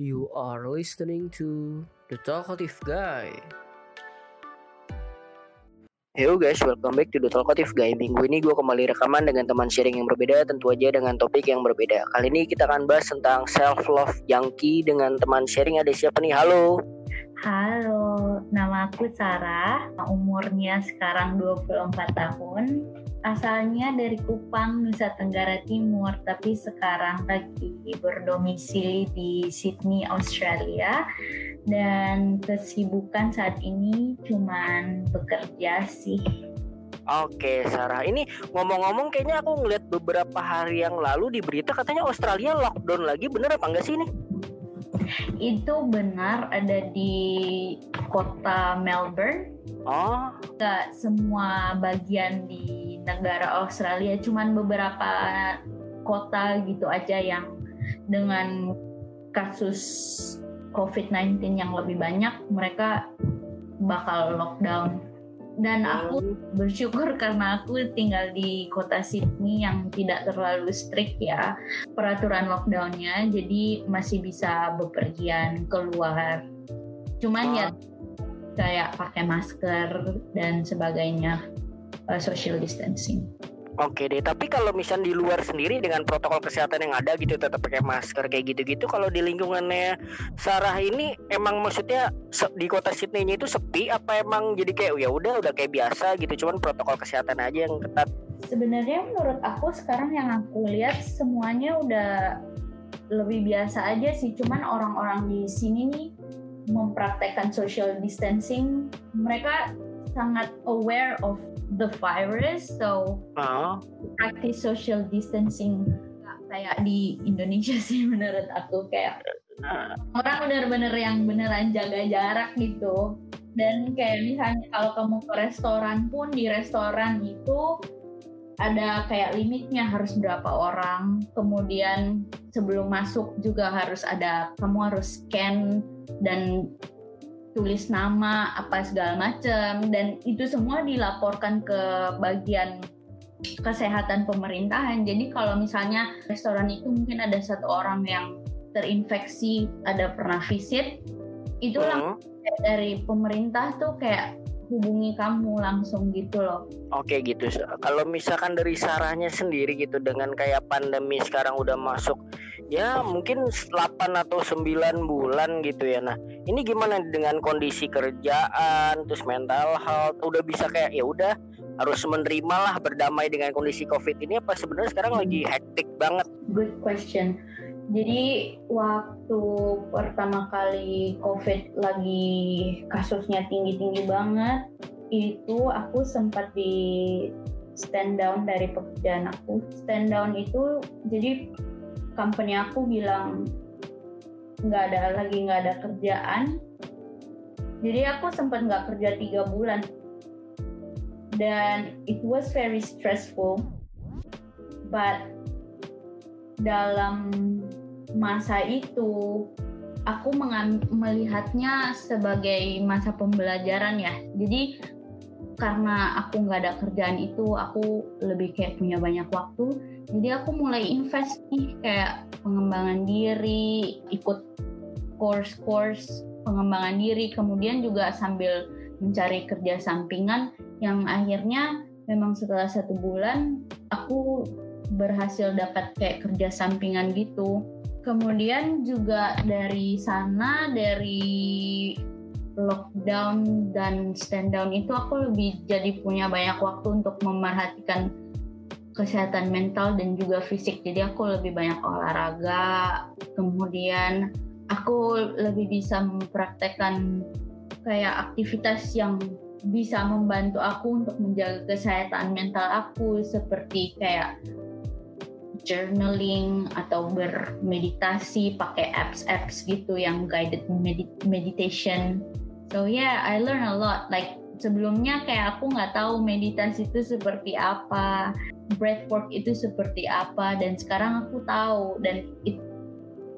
You are listening to The Talkative Guy. Yo guys, welcome back to The Talkative Guy. Minggu ini gue kembali rekaman dengan teman sharing yang berbeda, tentu aja dengan topik yang berbeda. Kali ini kita akan bahas tentang self love junkie dengan teman sharing ada siapa nih? Halo. Halo, nama aku Sarah. Umurnya sekarang 24 tahun. Asalnya dari Kupang, Nusa Tenggara Timur, tapi sekarang lagi berdomisili di Sydney, Australia. Dan kesibukan saat ini cuman bekerja sih. Oke, Sarah. Ini ngomong-ngomong kayaknya aku ngeliat beberapa hari yang lalu di berita katanya Australia lockdown lagi. Bener apa enggak sih ini? Itu benar ada di kota Melbourne. Oh, Gak semua bagian di negara Australia, cuman beberapa kota gitu aja yang dengan kasus COVID-19 yang lebih banyak, mereka bakal lockdown. Dan aku bersyukur karena aku tinggal di kota Sydney yang tidak terlalu strict ya peraturan lockdownnya, jadi masih bisa bepergian keluar. Cuman ya kayak pakai masker dan sebagainya, uh, social distancing. Oke deh, tapi kalau misalnya di luar sendiri dengan protokol kesehatan yang ada gitu tetap pakai masker kayak gitu-gitu kalau di lingkungannya Sarah ini emang maksudnya di kota Sydney-nya itu sepi apa emang jadi kayak ya udah udah kayak biasa gitu cuman protokol kesehatan aja yang ketat. Sebenarnya menurut aku sekarang yang aku lihat semuanya udah lebih biasa aja sih. Cuman orang-orang di sini nih mempraktekkan social distancing. Mereka sangat aware of the virus, so Oh, practice social distancing. Kayak di Indonesia sih menurut aku kayak nah, orang bener-bener yang beneran jaga jarak gitu. Dan kayak misalnya kalau kamu ke restoran pun di restoran itu ada kayak limitnya harus berapa orang. Kemudian sebelum masuk juga harus ada kamu harus scan dan tulis nama apa segala macam dan itu semua dilaporkan ke bagian kesehatan pemerintahan jadi kalau misalnya restoran itu mungkin ada satu orang yang terinfeksi ada pernah visit itu hmm. langsung dari pemerintah tuh kayak hubungi kamu langsung gitu loh Oke gitu. Kalau misalkan dari Sarahnya sendiri gitu dengan kayak pandemi sekarang udah masuk ya mungkin 8 atau 9 bulan gitu ya. Nah, ini gimana dengan kondisi kerjaan terus mental health udah bisa kayak ya udah harus menerima lah berdamai dengan kondisi Covid ini apa sebenarnya sekarang lagi hektik banget? good question jadi waktu pertama kali COVID lagi kasusnya tinggi-tinggi banget, itu aku sempat di stand down dari pekerjaan aku. Stand down itu jadi company aku bilang nggak ada lagi nggak ada kerjaan. Jadi aku sempat nggak kerja tiga bulan dan it was very stressful. But dalam masa itu aku melihatnya sebagai masa pembelajaran ya jadi karena aku nggak ada kerjaan itu aku lebih kayak punya banyak waktu jadi aku mulai invest nih kayak pengembangan diri ikut course-course pengembangan diri kemudian juga sambil mencari kerja sampingan yang akhirnya memang setelah satu bulan aku berhasil dapat kayak kerja sampingan gitu. Kemudian juga dari sana dari lockdown dan stand down itu aku lebih jadi punya banyak waktu untuk memerhatikan kesehatan mental dan juga fisik. Jadi aku lebih banyak olahraga. Kemudian aku lebih bisa mempraktekkan kayak aktivitas yang bisa membantu aku untuk menjaga kesehatan mental aku seperti kayak journaling atau bermeditasi pakai apps-apps gitu yang guided medi- meditation. So yeah, I learn a lot. Like sebelumnya kayak aku nggak tahu meditasi itu seperti apa, breathwork itu seperti apa, dan sekarang aku tahu dan it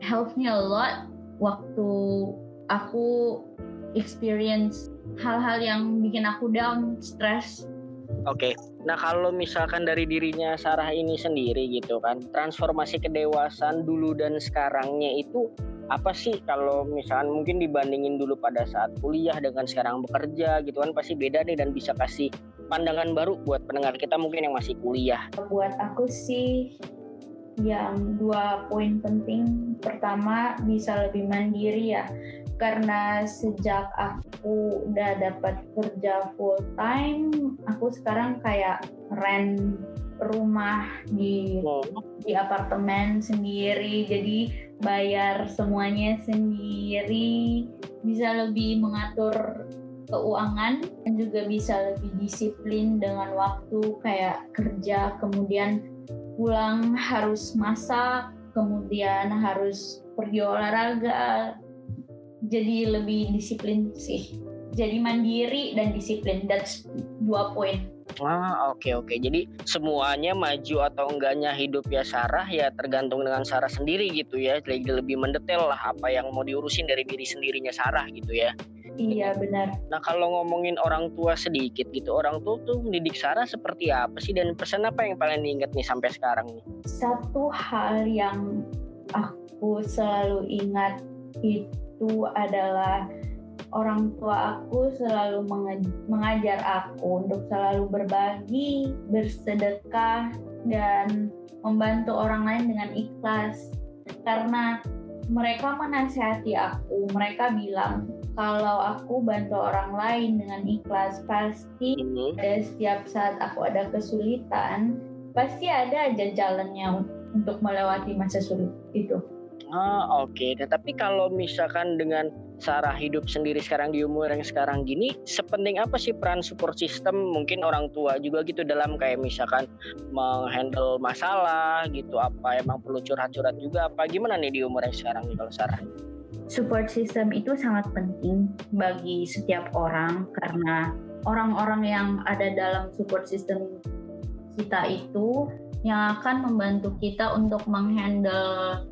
helps me a lot waktu aku experience hal-hal yang bikin aku down, stress Oke, nah kalau misalkan dari dirinya Sarah ini sendiri gitu kan, transformasi kedewasaan dulu dan sekarangnya itu apa sih kalau misalkan mungkin dibandingin dulu pada saat kuliah dengan sekarang bekerja gitu kan pasti beda nih dan bisa kasih pandangan baru buat pendengar kita mungkin yang masih kuliah. Buat aku sih yang dua poin penting. Pertama bisa lebih mandiri ya. Karena sejak aku udah dapat kerja full time aku sekarang kayak rent rumah di oh. di apartemen sendiri. Jadi bayar semuanya sendiri. Bisa lebih mengatur keuangan dan juga bisa lebih disiplin dengan waktu kayak kerja. Kemudian pulang harus masak, kemudian harus pergi olahraga. Jadi lebih disiplin sih. Jadi mandiri dan disiplin. That's dua poin. Ah oke okay, oke. Okay. Jadi semuanya maju atau enggaknya hidup ya Sarah ya tergantung dengan Sarah sendiri gitu ya. Lebih lebih mendetail lah apa yang mau diurusin dari diri sendirinya Sarah gitu ya. Iya benar. Nah kalau ngomongin orang tua sedikit gitu, orang tua tuh mendidik Sarah seperti apa sih dan pesan apa yang paling diingat nih sampai sekarang nih? Satu hal yang aku selalu ingat itu adalah orang tua aku selalu mengajar aku untuk selalu berbagi, bersedekah, dan membantu orang lain dengan ikhlas. Karena mereka menasihati aku, mereka bilang kalau aku bantu orang lain dengan ikhlas pasti mm-hmm. setiap saat aku ada kesulitan pasti ada aja jalannya untuk melewati masa sulit itu. Ah oke, okay. tapi kalau misalkan dengan Sarah hidup sendiri sekarang di umur yang sekarang gini, sepenting apa sih peran support system mungkin orang tua juga gitu dalam kayak misalkan menghandle masalah gitu, apa emang perlu curhat-curhat juga apa gimana nih di umur yang sekarang nih kalau Sarah? support system itu sangat penting bagi setiap orang karena orang-orang yang ada dalam support system kita itu yang akan membantu kita untuk menghandle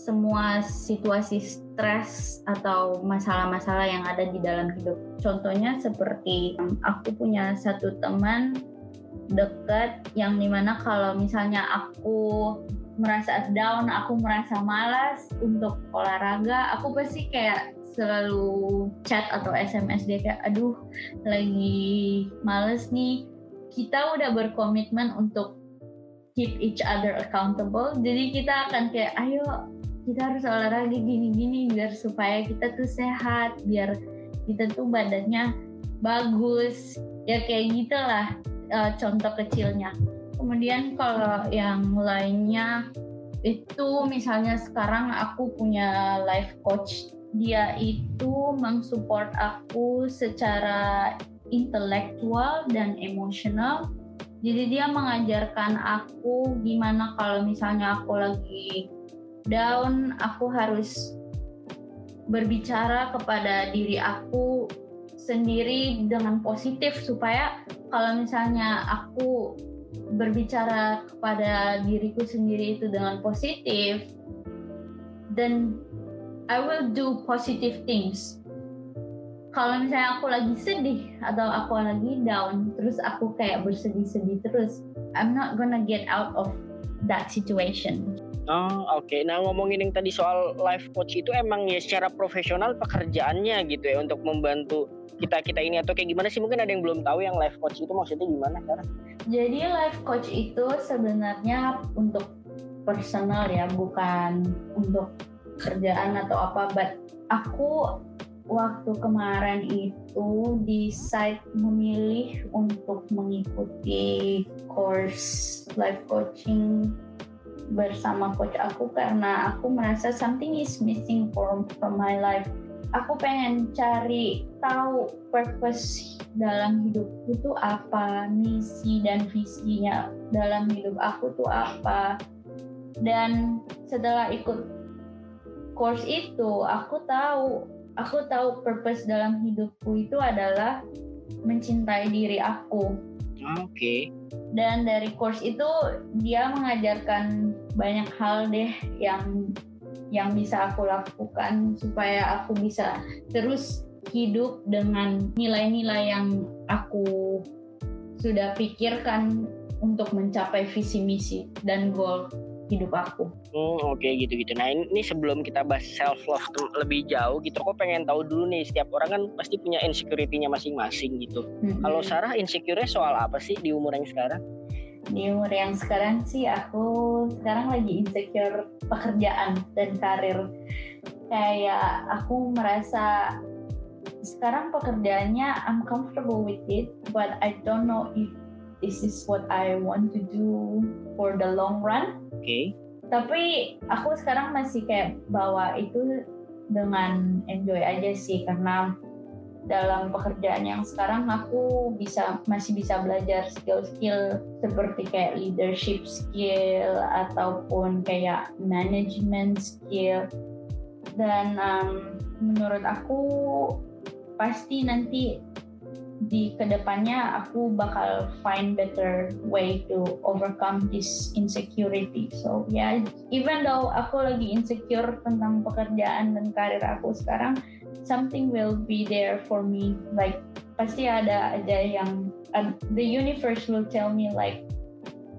semua situasi stres atau masalah-masalah yang ada di dalam hidup. Contohnya seperti aku punya satu teman dekat yang di mana kalau misalnya aku merasa down, aku merasa malas untuk olahraga, aku pasti kayak selalu chat atau SMS dia kayak aduh lagi males nih. Kita udah berkomitmen untuk keep each other accountable. Jadi kita akan kayak ayo kita harus olahraga gini-gini biar supaya kita tuh sehat, biar kita tuh badannya bagus. Ya kayak gitulah uh, contoh kecilnya. Kemudian kalau yang lainnya itu misalnya sekarang aku punya life coach. Dia itu mensupport aku secara intelektual dan emosional. Jadi dia mengajarkan aku gimana kalau misalnya aku lagi down, aku harus berbicara kepada diri aku sendiri dengan positif supaya kalau misalnya aku berbicara kepada diriku sendiri itu dengan positif, then I will do positive things. Kalau misalnya aku lagi sedih atau aku lagi down, terus aku kayak bersedih-sedih terus, I'm not gonna get out of that situation. Oh oke. Okay. Nah ngomongin yang tadi soal life coach itu emang ya secara profesional pekerjaannya gitu ya untuk membantu kita kita ini atau kayak gimana sih mungkin ada yang belum tahu yang life coach itu maksudnya gimana cara? Jadi life coach itu sebenarnya untuk personal ya, bukan untuk kerjaan atau apa. But aku waktu kemarin itu decide memilih untuk mengikuti course life coaching bersama coach aku karena aku merasa something is missing from from my life aku pengen cari tahu purpose dalam hidupku tuh apa, misi dan visinya dalam hidup aku tuh apa. Dan setelah ikut course itu, aku tahu, aku tahu purpose dalam hidupku itu adalah mencintai diri aku. Oke. Okay. Dan dari course itu dia mengajarkan banyak hal deh yang yang bisa aku lakukan supaya aku bisa terus hidup dengan nilai-nilai yang aku sudah pikirkan untuk mencapai visi misi dan goal hidup aku. Hmm, oke okay, gitu-gitu. Nah, ini, sebelum kita bahas self love lebih jauh gitu, aku pengen tahu dulu nih, setiap orang kan pasti punya insecurity-nya masing-masing gitu. Hmm. Kalau Sarah insecure soal apa sih di umur yang sekarang? Di umur yang sekarang sih aku sekarang lagi insecure pekerjaan dan karir. Kayak aku merasa sekarang pekerjaannya I'm comfortable with it, but I don't know if this is what I want to do for the long run. Oke. Okay. Tapi aku sekarang masih kayak bawa itu dengan enjoy aja sih karena dalam pekerjaan yang sekarang aku bisa masih bisa belajar skill-skill seperti kayak leadership skill ataupun kayak management skill dan um, menurut aku pasti nanti di ke depannya aku bakal find better way to overcome this insecurity. So ya, yeah, even though aku lagi insecure tentang pekerjaan dan karir aku sekarang, something will be there for me. Like pasti ada aja yang uh, the universe will tell me like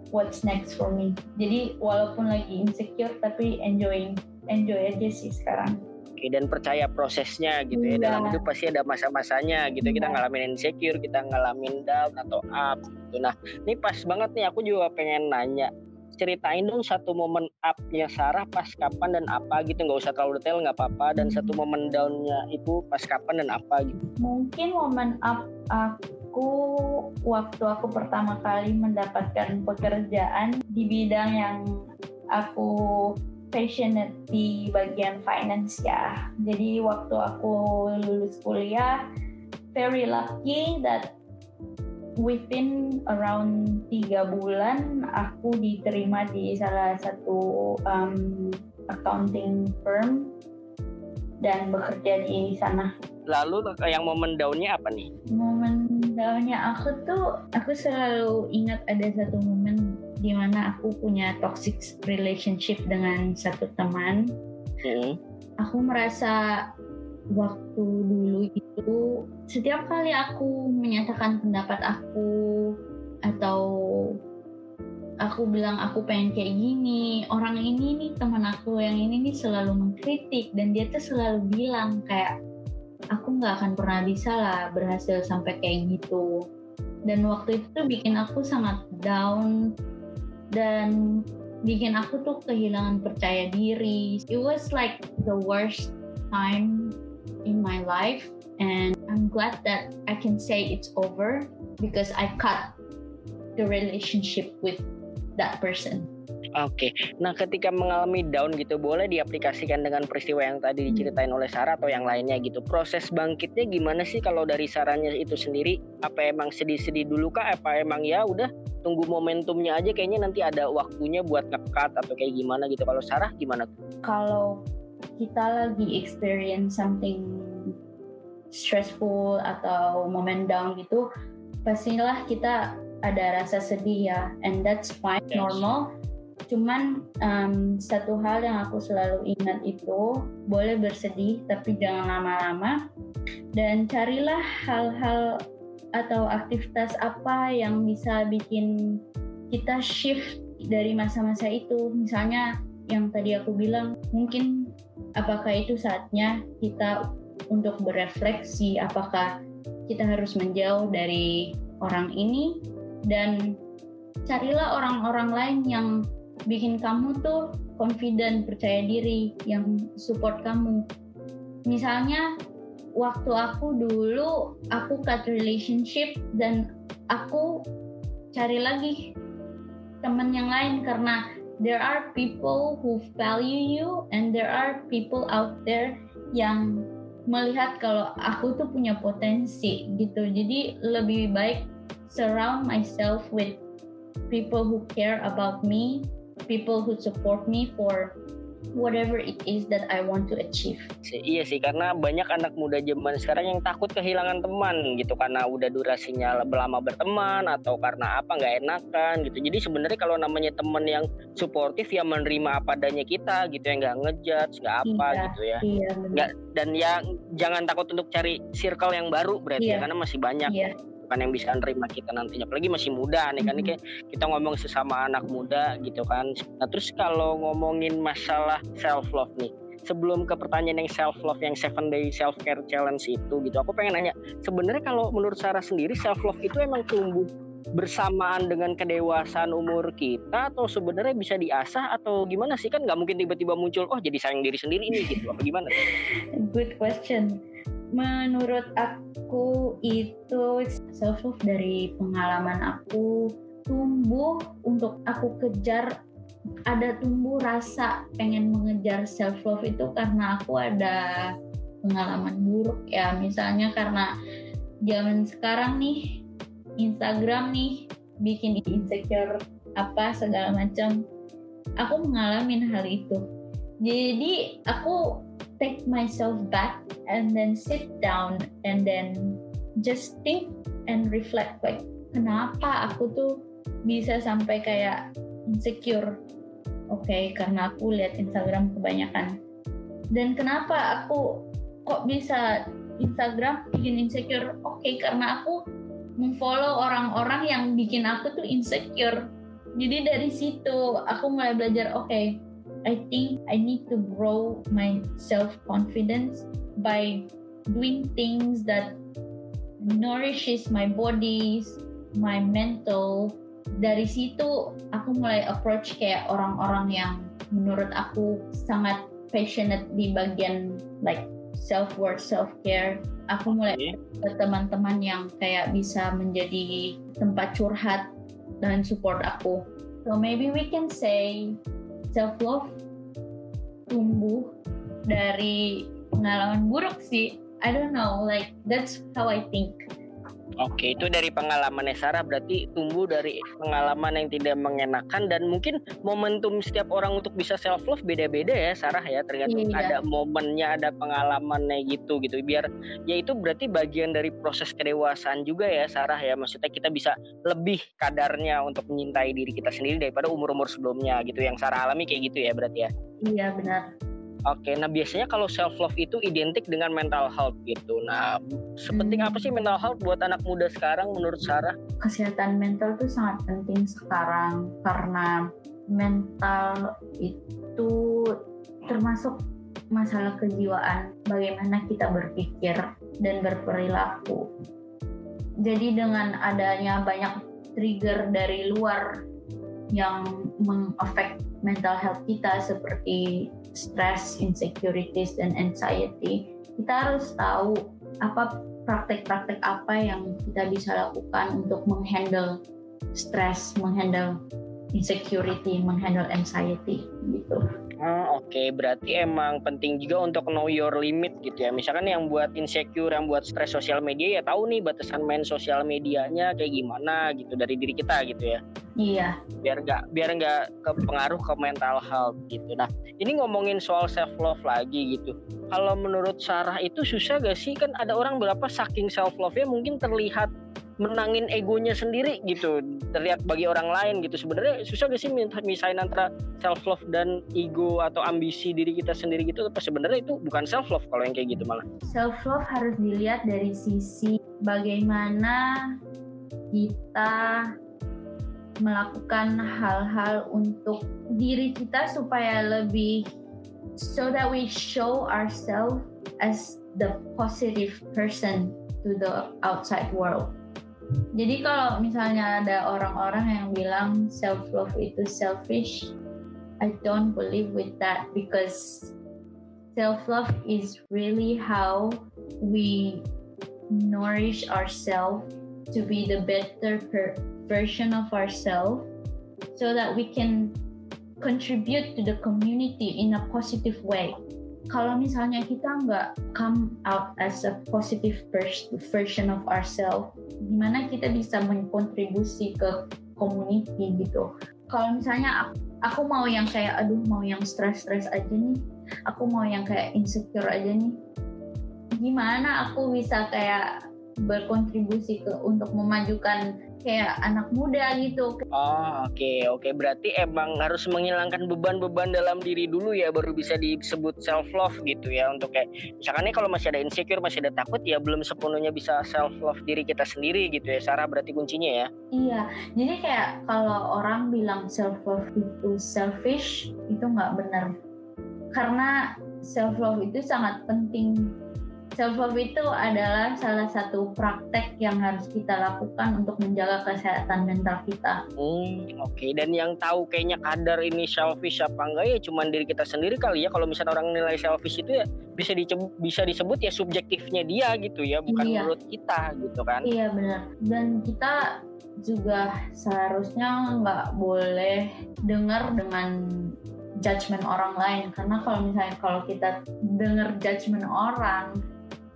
what's next for me. Jadi walaupun lagi insecure tapi enjoying enjoy aja sih sekarang oke dan percaya prosesnya gitu ya. Dalam iya. hidup pasti ada masa-masanya gitu. Kita iya. ngalamin insecure kita ngalamin down atau up gitu. Nah ini pas banget nih aku juga pengen nanya. Ceritain dong satu momen upnya Sarah pas kapan dan apa gitu. Nggak usah terlalu detail nggak apa-apa. Dan satu momen downnya itu pas kapan dan apa gitu. Mungkin momen up aku waktu aku pertama kali mendapatkan pekerjaan di bidang yang aku passionate di bagian finance ya. Jadi waktu aku lulus kuliah, very lucky that within around tiga bulan aku diterima di salah satu um, accounting firm dan bekerja di sana. Lalu yang momen daunnya apa nih? Momen daunnya aku tuh, aku selalu ingat ada satu momen di mana aku punya toxic relationship dengan satu teman. Hmm. Aku merasa waktu dulu itu setiap kali aku menyatakan pendapat aku atau aku bilang aku pengen kayak gini orang ini nih teman aku yang ini nih selalu mengkritik dan dia tuh selalu bilang kayak aku nggak akan pernah bisa lah berhasil sampai kayak gitu dan waktu itu tuh bikin aku sangat down dan bikin aku tuh kehilangan percaya diri. It was like the worst time in my life and I'm glad that I can say it's over because I cut the relationship with that person Oke, okay. nah ketika mengalami down gitu boleh diaplikasikan dengan peristiwa yang tadi hmm. diceritain oleh Sarah atau yang lainnya gitu. Proses bangkitnya gimana sih kalau dari sarannya itu sendiri? Apa emang sedih-sedih dulu kah? Apa emang ya udah tunggu momentumnya aja kayaknya nanti ada waktunya buat ngekat atau kayak gimana gitu. Kalau Sarah gimana Kalau kita lagi experience something stressful atau moment down gitu, pastilah kita ada rasa sedih ya, and that's fine, yes. normal cuman um, satu hal yang aku selalu ingat itu boleh bersedih tapi jangan lama-lama. Dan carilah hal-hal atau aktivitas apa yang bisa bikin kita shift dari masa-masa itu. Misalnya yang tadi aku bilang mungkin apakah itu saatnya kita untuk berefleksi apakah kita harus menjauh dari orang ini. Dan carilah orang-orang lain yang bikin kamu tuh confident, percaya diri, yang support kamu. Misalnya waktu aku dulu aku cut relationship dan aku cari lagi teman yang lain karena there are people who value you and there are people out there yang melihat kalau aku tuh punya potensi gitu. Jadi lebih baik surround myself with people who care about me people who support me for whatever it is that I want to achieve. Iya sih, karena banyak anak muda zaman sekarang yang takut kehilangan teman gitu karena udah durasinya lama berteman atau karena apa nggak enakan gitu. Jadi sebenarnya kalau namanya teman yang suportif ya menerima apa adanya kita gitu ya nggak ngejudge nggak apa iya, gitu ya. Iya, nggak dan ya jangan takut untuk cari circle yang baru berarti ya, iya. ya karena masih banyak. Iya kan yang bisa nerima kita nantinya. Apalagi masih muda nih kan ini kayak kita ngomong sesama anak muda gitu kan. Nah terus kalau ngomongin masalah self love nih sebelum ke pertanyaan yang self love yang seven day self care challenge itu gitu aku pengen nanya sebenarnya kalau menurut Sarah sendiri self love itu emang tumbuh bersamaan dengan kedewasaan umur kita atau sebenarnya bisa diasah atau gimana sih? Kan nggak mungkin tiba-tiba muncul oh jadi sayang diri sendiri ini gitu. Apa gimana? Good question. Menurut aku itu self love dari pengalaman aku tumbuh untuk aku kejar ada tumbuh rasa pengen mengejar self love itu karena aku ada pengalaman buruk ya. Misalnya karena zaman sekarang nih Instagram nih bikin insecure apa segala macam. Aku mengalami hal itu. Jadi aku take myself back and then sit down and then just think and reflect like kenapa aku tuh bisa sampai kayak insecure? Oke okay, karena aku lihat Instagram kebanyakan. Dan kenapa aku kok bisa Instagram bikin insecure? Oke okay, karena aku memfollow orang-orang yang bikin aku tuh insecure. Jadi dari situ aku mulai belajar, oke, okay, I think I need to grow my self confidence by doing things that nourishes my body, my mental. Dari situ aku mulai approach kayak orang-orang yang menurut aku sangat passionate di bagian like self worth, self care aku mulai ke teman-teman yang kayak bisa menjadi tempat curhat dan support aku. So maybe we can say self love tumbuh dari pengalaman buruk sih. I don't know, like that's how I think. Oke, itu dari pengalaman Sarah berarti tumbuh dari pengalaman yang tidak mengenakan dan mungkin momentum setiap orang untuk bisa self love beda-beda ya Sarah ya tergantung iya. ada momennya, ada pengalamannya gitu gitu. Biar ya itu berarti bagian dari proses kedewasaan juga ya Sarah ya. Maksudnya kita bisa lebih kadarnya untuk menyintai diri kita sendiri daripada umur-umur sebelumnya gitu yang Sarah alami kayak gitu ya berarti ya. Iya benar. Oke, nah biasanya kalau self love itu identik dengan mental health gitu. Nah, sepenting hmm. apa sih mental health buat anak muda sekarang menurut Sarah? Kesehatan mental itu sangat penting sekarang karena mental itu termasuk masalah kejiwaan, bagaimana kita berpikir dan berperilaku. Jadi dengan adanya banyak trigger dari luar yang mengafek mental health kita seperti stress, insecurities, dan anxiety, kita harus tahu apa praktek-praktek apa yang kita bisa lakukan untuk menghandle stress, menghandle insecurity, menghandle anxiety gitu. Oh, Oke, okay. berarti emang penting juga untuk know your limit gitu ya. Misalkan yang buat insecure, yang buat stres sosial media ya tahu nih batasan main sosial medianya kayak gimana gitu dari diri kita gitu ya. Iya. Biar nggak biar nggak kepengaruh ke mental health gitu. Nah, ini ngomongin soal self love lagi gitu. Kalau menurut Sarah itu susah gak sih kan ada orang berapa saking self love-nya mungkin terlihat menangin egonya sendiri gitu terlihat bagi orang lain gitu. Sebenarnya susah gak sih misahin antara self love dan ego atau ambisi diri kita sendiri gitu? Apa sebenarnya itu bukan self love kalau yang kayak gitu malah? Self love harus dilihat dari sisi bagaimana kita melakukan hal-hal untuk diri kita supaya lebih so that we show ourselves as the positive person to the outside world jadi kalau misalnya ada orang-orang yang bilang self love itu selfish, I don't believe with that because self love is really how we nourish ourselves to be the better version of ourselves so that we can contribute to the community in a positive way kalau misalnya kita nggak come out as a positive version of ourselves, gimana kita bisa mengontribusi ke community gitu. Kalau misalnya aku, aku mau yang kayak aduh mau yang stress-stress aja nih, aku mau yang kayak insecure aja nih, gimana aku bisa kayak berkontribusi ke untuk memajukan kayak anak muda gitu. Oh oke okay, oke okay. berarti emang harus menghilangkan beban-beban dalam diri dulu ya baru bisa disebut self love gitu ya untuk kayak misalkan nih kalau masih ada insecure masih ada takut ya belum sepenuhnya bisa self love diri kita sendiri gitu ya Sarah berarti kuncinya ya. Iya jadi kayak kalau orang bilang self love itu selfish itu nggak benar karena self love itu sangat penting Self love itu adalah salah satu praktek yang harus kita lakukan untuk menjaga kesehatan mental kita. Hmm, oke. Okay. Dan yang tahu kayaknya kadar ini selfish apa enggak ya cuman diri kita sendiri kali ya. Kalau misalnya orang nilai selfish itu ya bisa disebut, bisa disebut ya subjektifnya dia gitu ya, bukan iya. menurut kita gitu kan. Iya benar. Dan kita juga seharusnya nggak boleh dengar dengan judgement orang lain karena kalau misalnya kalau kita dengar judgement orang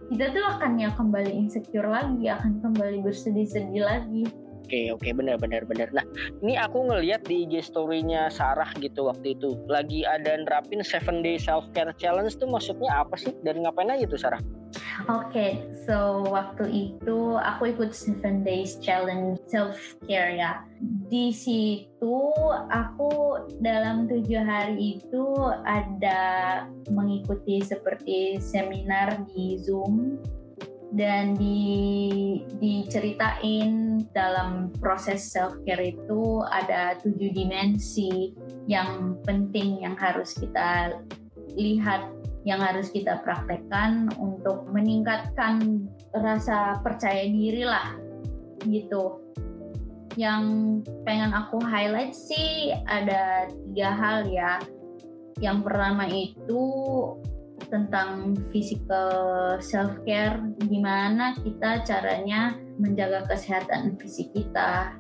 kita tuh akan ya kembali insecure lagi, akan kembali bersedih-sedih lagi. Oke oke benar benar benar. Nah ini aku ngeliat di IG story-nya Sarah gitu waktu itu lagi ada nerapin seven day self care challenge tuh maksudnya apa sih dan ngapain aja tuh Sarah? Oke, okay, so waktu itu aku ikut seven days challenge self care ya. Di situ aku dalam tujuh hari itu ada mengikuti seperti seminar di Zoom dan di diceritain dalam proses self care itu ada tujuh dimensi yang penting yang harus kita lihat yang harus kita praktekkan untuk meningkatkan rasa percaya diri lah gitu. Yang pengen aku highlight sih ada tiga hal ya. Yang pertama itu tentang physical self care gimana kita caranya menjaga kesehatan fisik kita.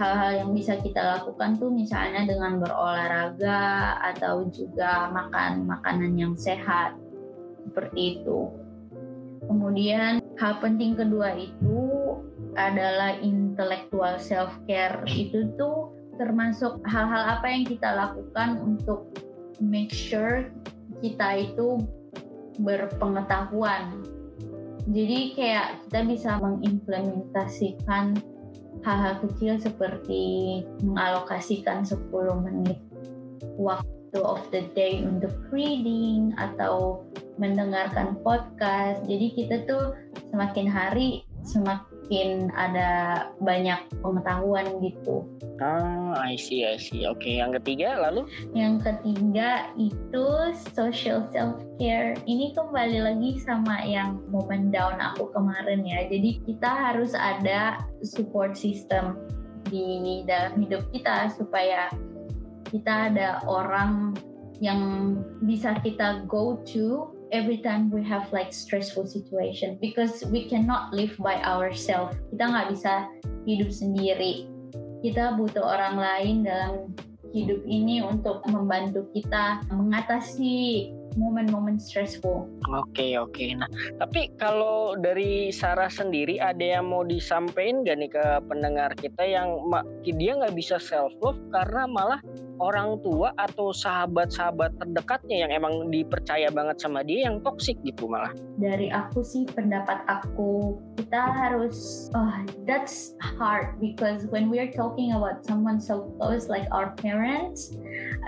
Hal-hal yang bisa kita lakukan tuh misalnya dengan berolahraga atau juga makan makanan yang sehat seperti itu. Kemudian hal penting kedua itu adalah intellectual self care itu tuh termasuk hal-hal apa yang kita lakukan untuk make sure kita itu berpengetahuan. Jadi kayak kita bisa mengimplementasikan hal-hal kecil seperti mengalokasikan 10 menit waktu of the day untuk reading atau mendengarkan podcast. Jadi kita tuh semakin hari semakin makin ada banyak pengetahuan gitu. Ah, I see, I see. Oke, okay. yang ketiga lalu? Yang ketiga itu social self care. Ini kembali lagi sama yang momen down aku kemarin ya. Jadi kita harus ada support system di dalam hidup kita supaya kita ada orang yang bisa kita go to every time we have like stressful situation because we cannot live by ourselves. Kita nggak bisa hidup sendiri. Kita butuh orang lain dalam hidup ini untuk membantu kita mengatasi momen-momen stressful. Oke okay, oke. Okay. Nah tapi kalau dari Sarah sendiri ada yang mau disampaikan gak nih ke pendengar kita yang dia nggak bisa self love karena malah orang tua atau sahabat-sahabat terdekatnya yang emang dipercaya banget sama dia yang toksik gitu malah. Dari aku sih pendapat aku kita harus oh that's hard because when we are talking about someone so close like our parents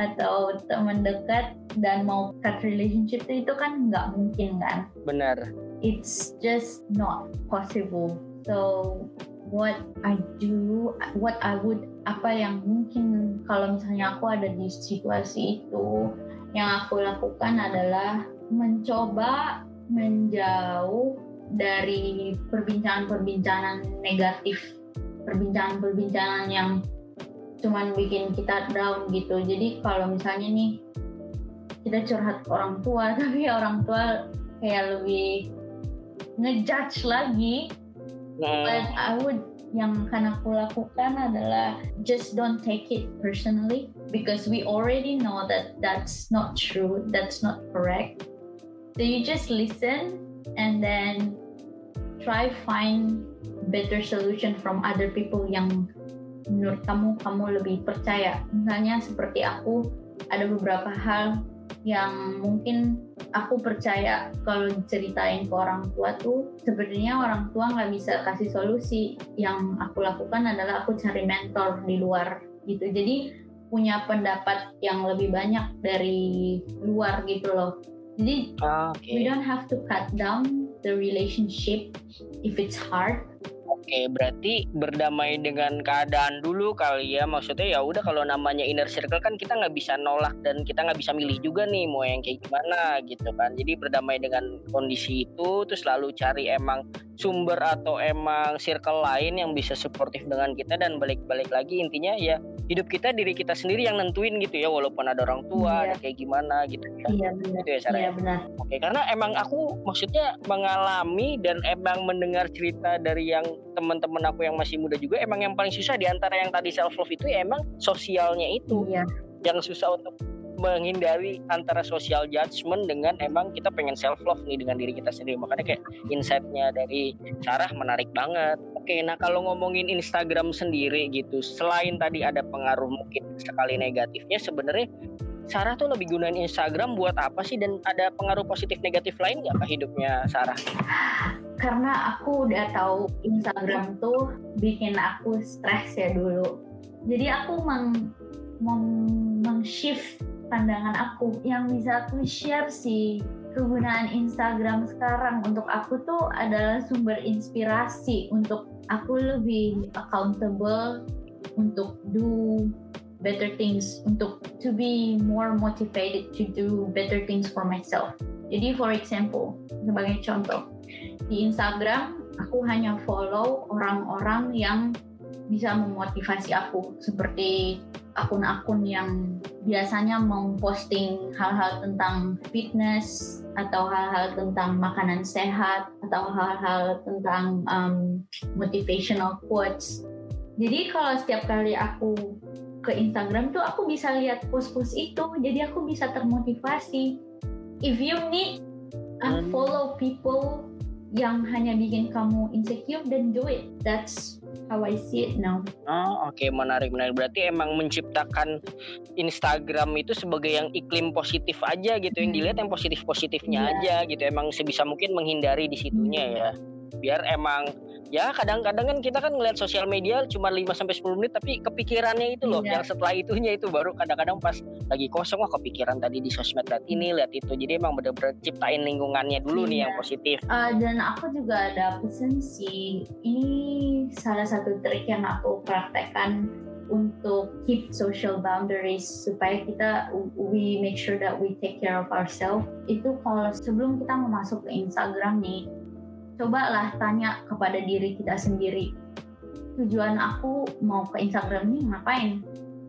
atau teman dekat dan mau cut relationship itu kan nggak mungkin kan. Benar. It's just not possible. So what I do, what I would, apa yang mungkin kalau misalnya aku ada di situasi itu, yang aku lakukan adalah mencoba menjauh dari perbincangan-perbincangan negatif, perbincangan-perbincangan yang cuman bikin kita down gitu. Jadi kalau misalnya nih kita curhat ke orang tua, tapi orang tua kayak lebih ngejudge lagi Nah. But I would yang akan aku lakukan adalah just don't take it personally because we already know that that's not true, that's not correct. So you just listen and then try find better solution from other people yang menurut kamu kamu lebih percaya. Misalnya seperti aku ada beberapa hal yang mungkin aku percaya kalau ceritain ke orang tua tuh sebenarnya orang tua nggak bisa kasih solusi. Yang aku lakukan adalah aku cari mentor di luar gitu. Jadi punya pendapat yang lebih banyak dari luar gitu loh. Jadi Ah, Oke. we don't have to cut down the relationship if it's hard Oke, berarti berdamai dengan keadaan dulu kali ya. Maksudnya ya udah kalau namanya inner circle kan kita nggak bisa nolak dan kita nggak bisa milih juga nih mau yang kayak gimana gitu kan. Jadi berdamai dengan kondisi itu, terus lalu cari emang sumber atau emang circle lain yang bisa suportif dengan kita dan balik-balik lagi intinya ya hidup kita diri kita sendiri yang nentuin gitu ya walaupun ada orang tua Iya. ada kayak gimana gitu ya. iya benar Gitu ya Sarah iya ya? benar Oke, karena emang aku maksudnya mengalami dan emang mendengar cerita dari yang teman-teman aku yang masih muda juga emang yang paling susah di antara yang tadi self love itu ya emang sosialnya itu iya yang susah untuk menghindari antara social judgment dengan emang kita pengen self love nih dengan diri kita sendiri makanya kayak insight-nya dari Sarah menarik banget oke nah kalau ngomongin Instagram sendiri gitu selain tadi ada pengaruh mungkin sekali negatifnya sebenarnya Sarah tuh lebih gunain Instagram buat apa sih dan ada pengaruh positif negatif lain nggak ke hidupnya Sarah? karena aku udah tahu Instagram tuh bikin aku stres ya dulu. Jadi aku meng, meng- meng-shift pandangan aku yang bisa aku share sih kegunaan Instagram sekarang untuk aku tuh adalah sumber inspirasi untuk aku lebih accountable untuk do better things untuk to be more motivated to do better things for myself. Jadi for example, sebagai contoh, di Instagram aku hanya follow orang-orang yang bisa memotivasi aku seperti akun-akun yang biasanya memposting hal-hal tentang fitness atau hal-hal tentang makanan sehat atau hal-hal tentang um, motivational quotes. Jadi kalau setiap kali aku ke Instagram tuh aku bisa lihat post-post itu, jadi aku bisa termotivasi. If you need unfollow people yang hanya bikin kamu insecure, then do it. That's how I see it now. Oh oke menarik menarik berarti emang menciptakan Instagram itu sebagai yang iklim positif aja gitu yang Hmm. dilihat yang positif positifnya Iya. aja gitu emang sebisa mungkin menghindari di situnya ya biar emang ya kadang-kadang kan kita kan ngeliat sosial media cuma 5 sampai 10 menit tapi kepikirannya itu loh Iya. yang setelah itunya itu baru kadang-kadang pas lagi kosong wah kepikiran tadi di sosmed lihat ini lihat itu jadi emang bener-bener ciptain lingkungannya dulu nih Iya. yang positif Uh, dan aku juga ada pesan sih, ini salah satu trik yang aku praktekkan untuk keep social boundaries supaya kita we make sure that we take care of ourselves. Itu kalau sebelum kita mau masuk ke Instagram nih, cobalah tanya kepada diri kita sendiri. Tujuan aku mau ke Instagram nih ngapain?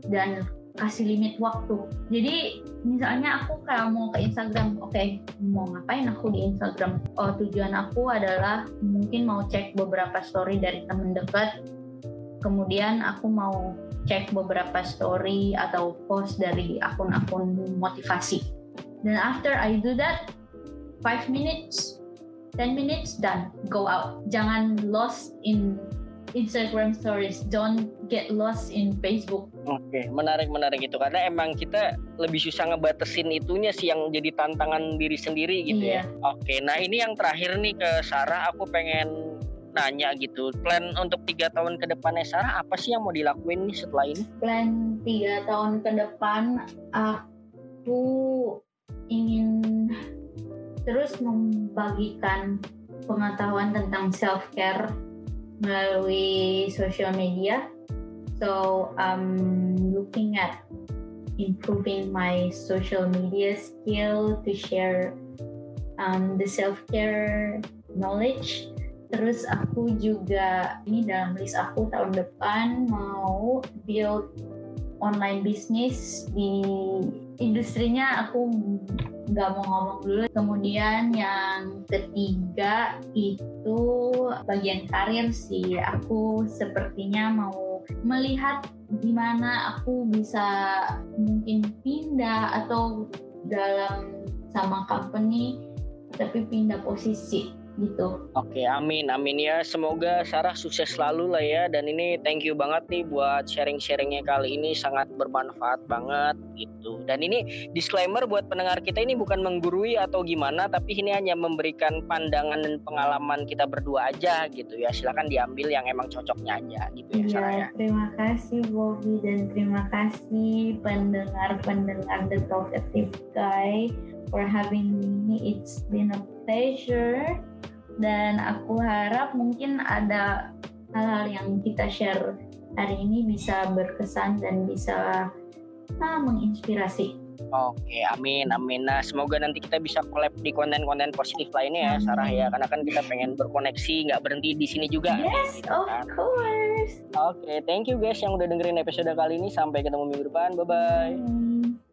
Dan kasih limit waktu. Jadi misalnya aku kayak mau ke Instagram, oke mau ngapain aku di Instagram? Oh tujuan aku adalah mungkin mau cek beberapa story dari temen dekat, kemudian aku mau cek beberapa story atau post dari akun-akun motivasi. Dan after I do that, 5 minutes, 10 minutes, done. Go out. Jangan lost in Instagram stories. Don't get lost in Facebook. Oke, menarik menarik itu karena emang kita lebih susah ngebatesin itunya sih yang jadi tantangan diri sendiri gitu ya. Oke, nah ini yang terakhir nih ke Sarah, aku pengen nanya gitu, plan untuk tiga tahun ke depannya Sarah apa sih yang mau dilakuin nih setelah ini? plan tiga tahun ke depan aku ingin terus membagikan pengetahuan tentang self care melalui social media. So I'm looking at improving my social media skill to share um, the self care knowledge Terus aku juga ini dalam list aku tahun depan mau build online business di industrinya aku nggak mau ngomong dulu. Kemudian yang ketiga itu bagian karir sih. Aku sepertinya mau melihat di mana aku bisa mungkin pindah atau dalam sama company tapi pindah posisi gitu. Oke, amin, amin ya. Semoga Sarah sukses selalu lah ya. Dan ini thank you banget nih buat sharing-sharingnya kali ini sangat bermanfaat banget gitu. Dan ini disclaimer buat pendengar kita ini bukan menggurui atau gimana, tapi ini hanya memberikan pandangan dan pengalaman kita berdua aja gitu ya. Silakan diambil yang emang cocoknya aja gitu ya, Sarah ya. Terima kasih Bobby dan terima kasih pendengar-pendengar The Talkative Guy for having me. It's been a pleasure dan aku harap mungkin ada hal-hal yang kita share hari ini bisa berkesan dan bisa ah, menginspirasi. Oke, amin, amin. Nah, semoga nanti kita bisa collab di konten-konten positif lainnya ya, Sarah ya. Karena kan kita pengen berkoneksi, nggak berhenti di sini juga. Yes, gitu of kan. course. Oke, thank you guys yang udah dengerin episode kali ini. Sampai ketemu minggu depan. Bye-bye. Hmm.